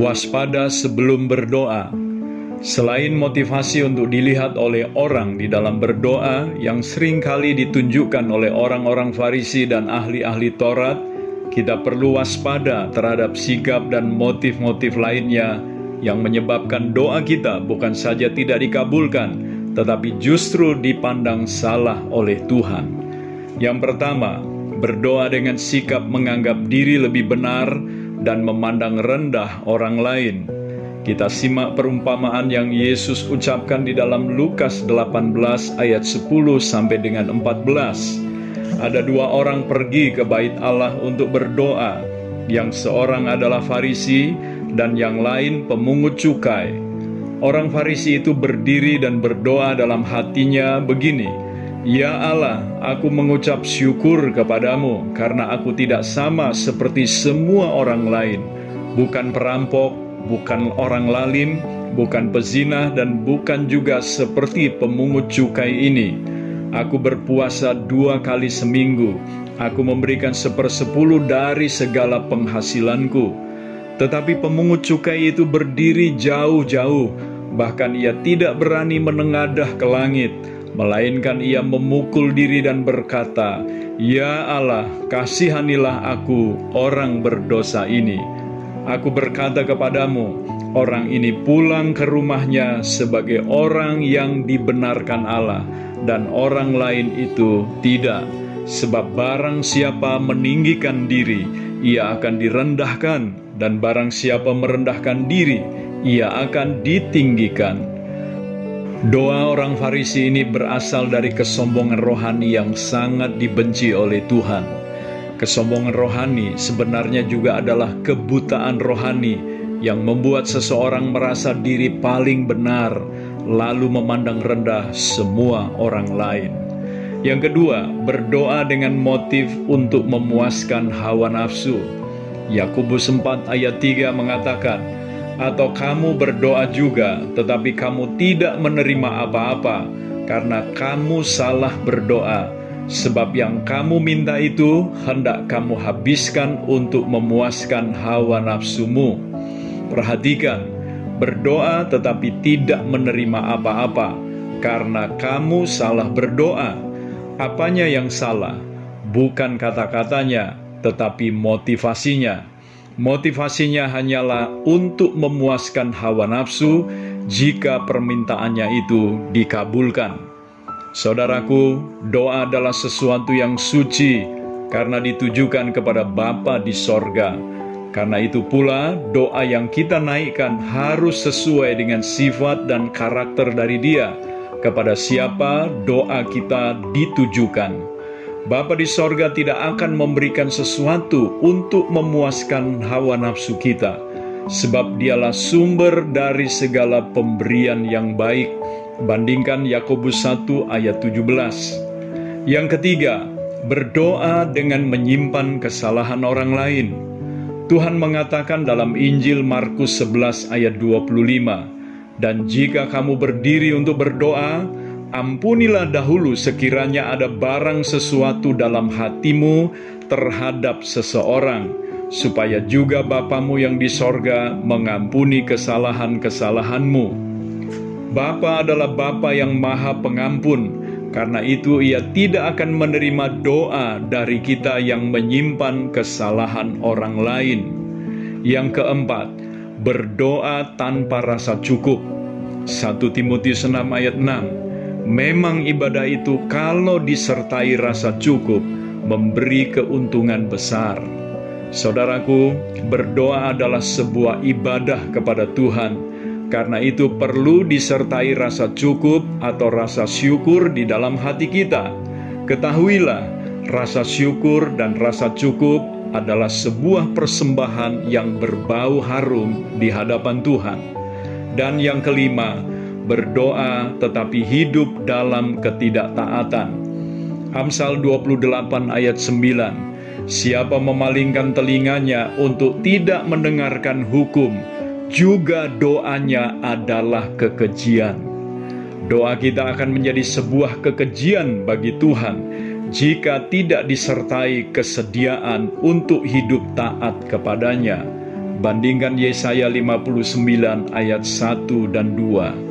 Waspada sebelum berdoa. Selain motivasi untuk dilihat oleh orang di dalam berdoa yang sering kali ditunjukkan oleh orang-orang Farisi dan ahli-ahli Taurat, kita perlu waspada terhadap sikap dan motif-motif lainnya yang menyebabkan doa kita bukan saja tidak dikabulkan, tetapi justru dipandang salah oleh Tuhan. Yang pertama, berdoa dengan sikap menganggap diri lebih benar dan memandang rendah orang lain. Kita simak perumpamaan yang Yesus ucapkan di dalam Lukas 18 ayat 10 sampai dengan 14. Ada dua orang pergi ke bait Allah untuk berdoa, yang seorang adalah Farisi dan yang lain pemungut cukai. Orang Farisi itu berdiri dan berdoa dalam hatinya begini, Ya Allah, aku mengucap syukur kepadamu karena aku tidak sama seperti semua orang lain, bukan perampok, bukan orang lalim, bukan pezina, dan bukan juga seperti pemungut cukai ini. Aku berpuasa dua kali seminggu. Aku memberikan sepersepuluh dari segala penghasilanku. Tetapi pemungut cukai itu berdiri jauh-jauh, bahkan ia tidak berani menengadah ke langit, melainkan ia memukul diri dan berkata, "Ya Allah, kasihanilah aku, orang berdosa ini." Aku berkata kepadamu, orang ini pulang ke rumahnya sebagai orang yang dibenarkan Allah, dan orang lain itu tidak. Sebab barang siapa meninggikan diri, ia akan direndahkan, dan barang siapa merendahkan diri, ia akan ditinggikan. Doa orang Farisi ini berasal dari kesombongan rohani yang sangat dibenci oleh Tuhan. Kesombongan rohani sebenarnya juga adalah kebutaan rohani yang membuat seseorang merasa diri paling benar, lalu memandang rendah semua orang lain. Yang kedua, berdoa dengan motif untuk memuaskan hawa nafsu. Yakobus 4 ayat 3 mengatakan, atau kamu berdoa juga, tetapi kamu tidak menerima apa-apa, karena kamu salah berdoa Sebab yang kamu minta itu hendak kamu habiskan untuk memuaskan hawa nafsumu. Perhatikan, berdoa tetapi tidak menerima apa-apa karena kamu salah berdoa. Apanya yang salah? Bukan kata-katanya, tetapi motivasinya. Motivasinya hanyalah untuk memuaskan hawa nafsu jika permintaannya itu dikabulkan. Saudaraku, doa adalah sesuatu yang suci karena ditujukan kepada Bapa di sorga. Karena itu pula, doa yang kita naikkan harus sesuai dengan sifat dan karakter dari Dia. Kepada siapa doa kita ditujukan. Bapa di sorga tidak akan memberikan sesuatu untuk memuaskan hawa nafsu kita, sebab Dialah sumber dari segala pemberian yang baik Bandingkan Yakobus 1 ayat 17. Yang ketiga, berdoa dengan menyimpan kesalahan orang lain. Tuhan mengatakan dalam Injil Markus 11 ayat 25, Dan jika kamu berdiri untuk berdoa, ampunilah dahulu sekiranya ada barang sesuatu dalam hatimu terhadap seseorang, supaya juga Bapamu yang di sorga mengampuni kesalahan-kesalahanmu Bapa adalah Bapa yang Maha Pengampun. Karena itu ia tidak akan menerima doa dari kita yang menyimpan kesalahan orang lain. Yang keempat, berdoa tanpa rasa cukup. 1 Timotius 6 ayat 6. Memang ibadah itu kalau disertai rasa cukup memberi keuntungan besar. Saudaraku, berdoa adalah sebuah ibadah kepada Tuhan karena itu perlu disertai rasa cukup atau rasa syukur di dalam hati kita. Ketahuilah, rasa syukur dan rasa cukup adalah sebuah persembahan yang berbau harum di hadapan Tuhan. Dan yang kelima, berdoa tetapi hidup dalam ketidaktaatan. Amsal 28 ayat 9 Siapa memalingkan telinganya untuk tidak mendengarkan hukum, juga doanya adalah kekejian. Doa kita akan menjadi sebuah kekejian bagi Tuhan jika tidak disertai kesediaan untuk hidup taat kepadanya. Bandingkan Yesaya 59 ayat 1 dan 2.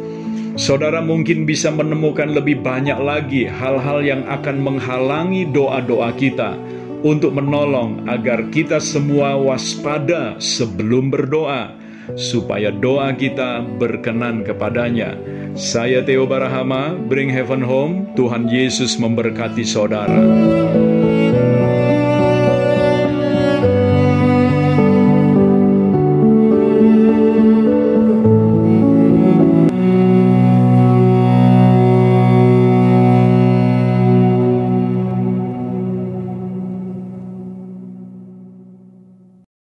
Saudara mungkin bisa menemukan lebih banyak lagi hal-hal yang akan menghalangi doa-doa kita untuk menolong agar kita semua waspada sebelum berdoa, supaya doa kita berkenan kepadanya. Saya Theo Barahama, Bring Heaven Home, Tuhan Yesus memberkati saudara.